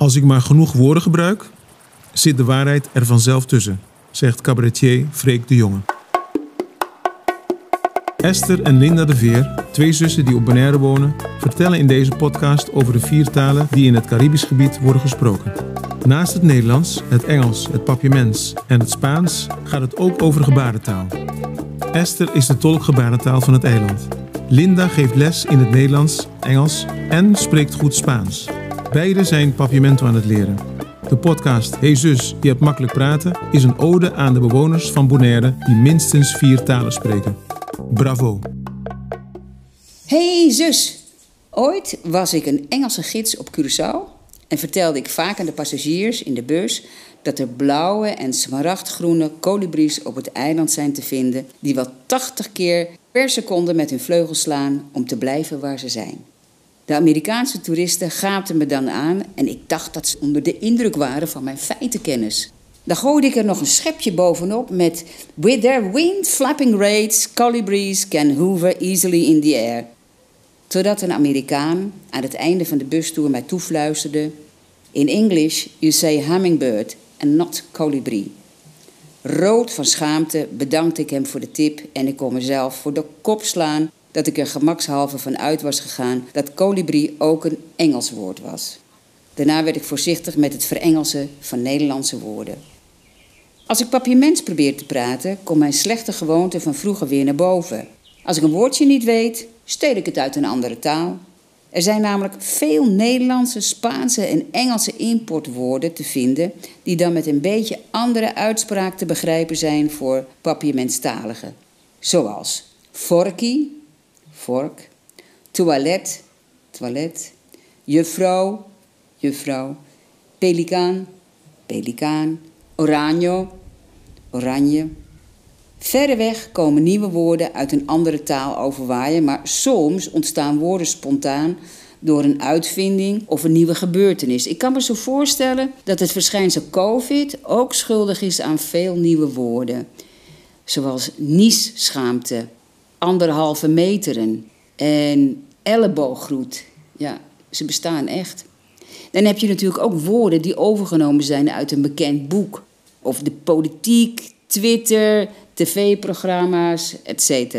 Als ik maar genoeg woorden gebruik, zit de waarheid er vanzelf tussen, zegt cabaretier Freek de Jonge. Esther en Linda de Veer, twee zussen die op Bonaire wonen, vertellen in deze podcast over de vier talen die in het Caribisch gebied worden gesproken. Naast het Nederlands, het Engels, het Papiaments en het Spaans gaat het ook over gebarentaal. Esther is de tolk gebarentaal van het eiland. Linda geeft les in het Nederlands, Engels en spreekt goed Spaans. Beiden zijn papiamento aan het leren. De podcast Hey zus, je hebt makkelijk praten is een ode aan de bewoners van Bonaire die minstens vier talen spreken. Bravo! Hey zus! Ooit was ik een Engelse gids op Curaçao en vertelde ik vaak aan de passagiers in de bus dat er blauwe en smaragdgroene kolibries op het eiland zijn te vinden die wel 80 keer per seconde met hun vleugels slaan om te blijven waar ze zijn. De Amerikaanse toeristen gaapten me dan aan en ik dacht dat ze onder de indruk waren van mijn feitenkennis. Dan gooide ik er nog een schepje bovenop met With their wind flapping raids, colibris can hover easily in the air. Totdat een Amerikaan aan het einde van de bustoer mij toefluisterde: In English you say hummingbird and not colibri. Rood van schaamte bedankte ik hem voor de tip en ik kon mezelf voor de kop slaan dat ik er gemakshalve van uit was gegaan dat kolibri ook een Engels woord was. Daarna werd ik voorzichtig met het verengelsen van Nederlandse woorden. Als ik papiaments probeer te praten, komt mijn slechte gewoonte van vroeger weer naar boven. Als ik een woordje niet weet, steel ik het uit een andere taal. Er zijn namelijk veel Nederlandse, Spaanse en Engelse importwoorden te vinden, die dan met een beetje andere uitspraak te begrijpen zijn voor papiamentstaligen. Zoals vorkie, vork, toilet, toilet, juffrouw, juffrouw, pelikaan, pelikaan, oranje, oranje. Verreweg komen nieuwe woorden uit een andere taal overwaaien, maar soms ontstaan woorden spontaan door een uitvinding of een nieuwe gebeurtenis. Ik kan me zo voorstellen dat het verschijnsel COVID ook schuldig is aan veel nieuwe woorden, zoals niesschaamte, anderhalve meteren en ellebooggroet. Ja, ze bestaan echt. Dan heb je natuurlijk ook woorden die overgenomen zijn uit een bekend boek. Of de politiek, Twitter, tv-programma's, etc.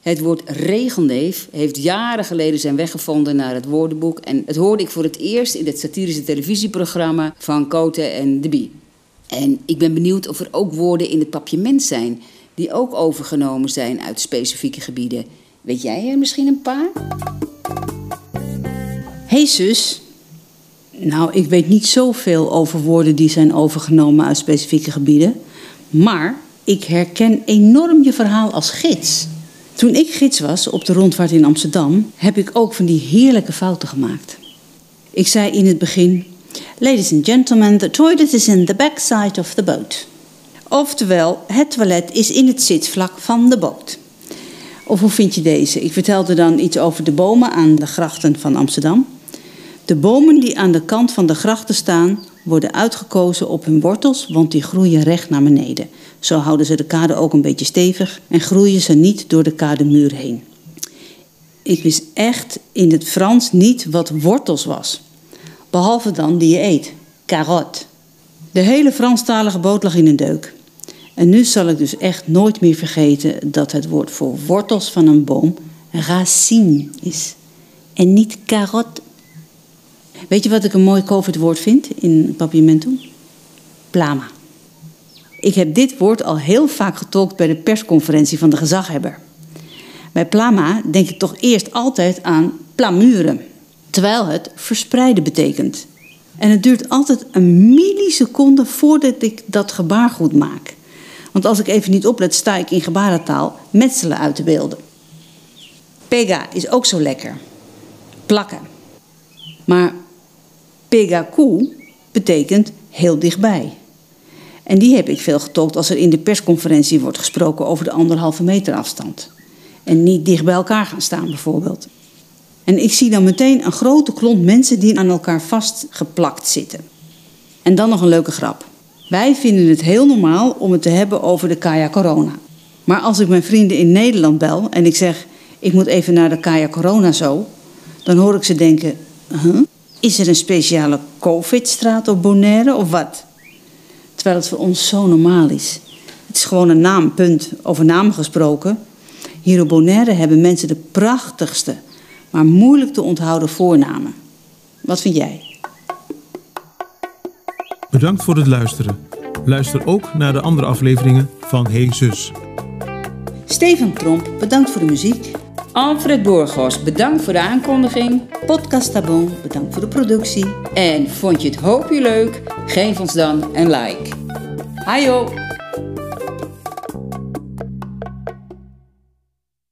Het woord regelneef heeft jaren geleden zijn weggevonden naar het woordenboek. En het hoorde ik voor het eerst in het satirische televisieprogramma van Cote en de Bie. En ik ben benieuwd of er ook woorden in het papiament zijn die ook overgenomen zijn uit specifieke gebieden. Weet jij er misschien een paar? Hey zus. Nou, ik weet niet zoveel over woorden die zijn overgenomen uit specifieke gebieden. Maar ik herken enorm je verhaal als gids. Toen ik gids was op de rondvaart in Amsterdam, heb ik ook van die heerlijke fouten gemaakt. Ik zei in het begin: Ladies and gentlemen, the toilet is in the backside of the boat. Oftewel, het toilet is in het zitvlak van de boot. Of hoe vind je deze? Ik vertelde dan iets over de bomen aan de grachten van Amsterdam. De bomen die aan de kant van de grachten staan, worden uitgekozen op hun wortels, want die groeien recht naar beneden. Zo houden ze de kade ook een beetje stevig en groeien ze niet door de kademuur heen. Ik wist echt in het Frans niet wat wortels was. Behalve dan die je eet, carotte. De hele Franstalige boot lag in een deuk. En nu zal ik dus echt nooit meer vergeten dat het woord voor wortels van een boom racine is. En niet carotte. Weet je wat ik een mooi COVID-woord vind in Papiamentum? Plama. Ik heb dit woord al heel vaak getolkt bij de persconferentie van de gezaghebber. Bij plama denk ik toch eerst altijd aan plamuren, terwijl het verspreiden betekent. En het duurt altijd een milliseconde voordat ik dat gebaar goed maak. Want als ik even niet oplet, sta ik in gebarentaal metselen uit te beelden. Pega is ook zo lekker. Plakken. Maar pegaku betekent heel dichtbij. En die heb ik veel getolkt als er in de persconferentie wordt gesproken over de anderhalve meter afstand. En niet dicht bij elkaar gaan staan bijvoorbeeld. En ik zie dan meteen een grote klont mensen die aan elkaar vastgeplakt zitten. En dan nog een leuke grap. Wij vinden het heel normaal om het te hebben over de Kaya Corona. Maar als ik mijn vrienden in Nederland bel en ik zeg: ik moet even naar de Kaya Corona zo, dan hoor ik ze denken: huh? Is er een speciale COVID-straat op Bonaire of wat? Terwijl het voor ons zo normaal is. Het is gewoon een naam, punt. Over namen gesproken. Hier op Bonaire hebben mensen de prachtigste, maar moeilijk te onthouden voornamen. Wat vind jij? Bedankt voor het luisteren. Luister ook naar de andere afleveringen van Hey Zus. Steven Tromp, bedankt voor de muziek. Alfred Borgos, bedankt voor de aankondiging. Podcast Tabon, bedankt voor de productie. En vond je het hoopje leuk? Geef ons dan een like. Hajo!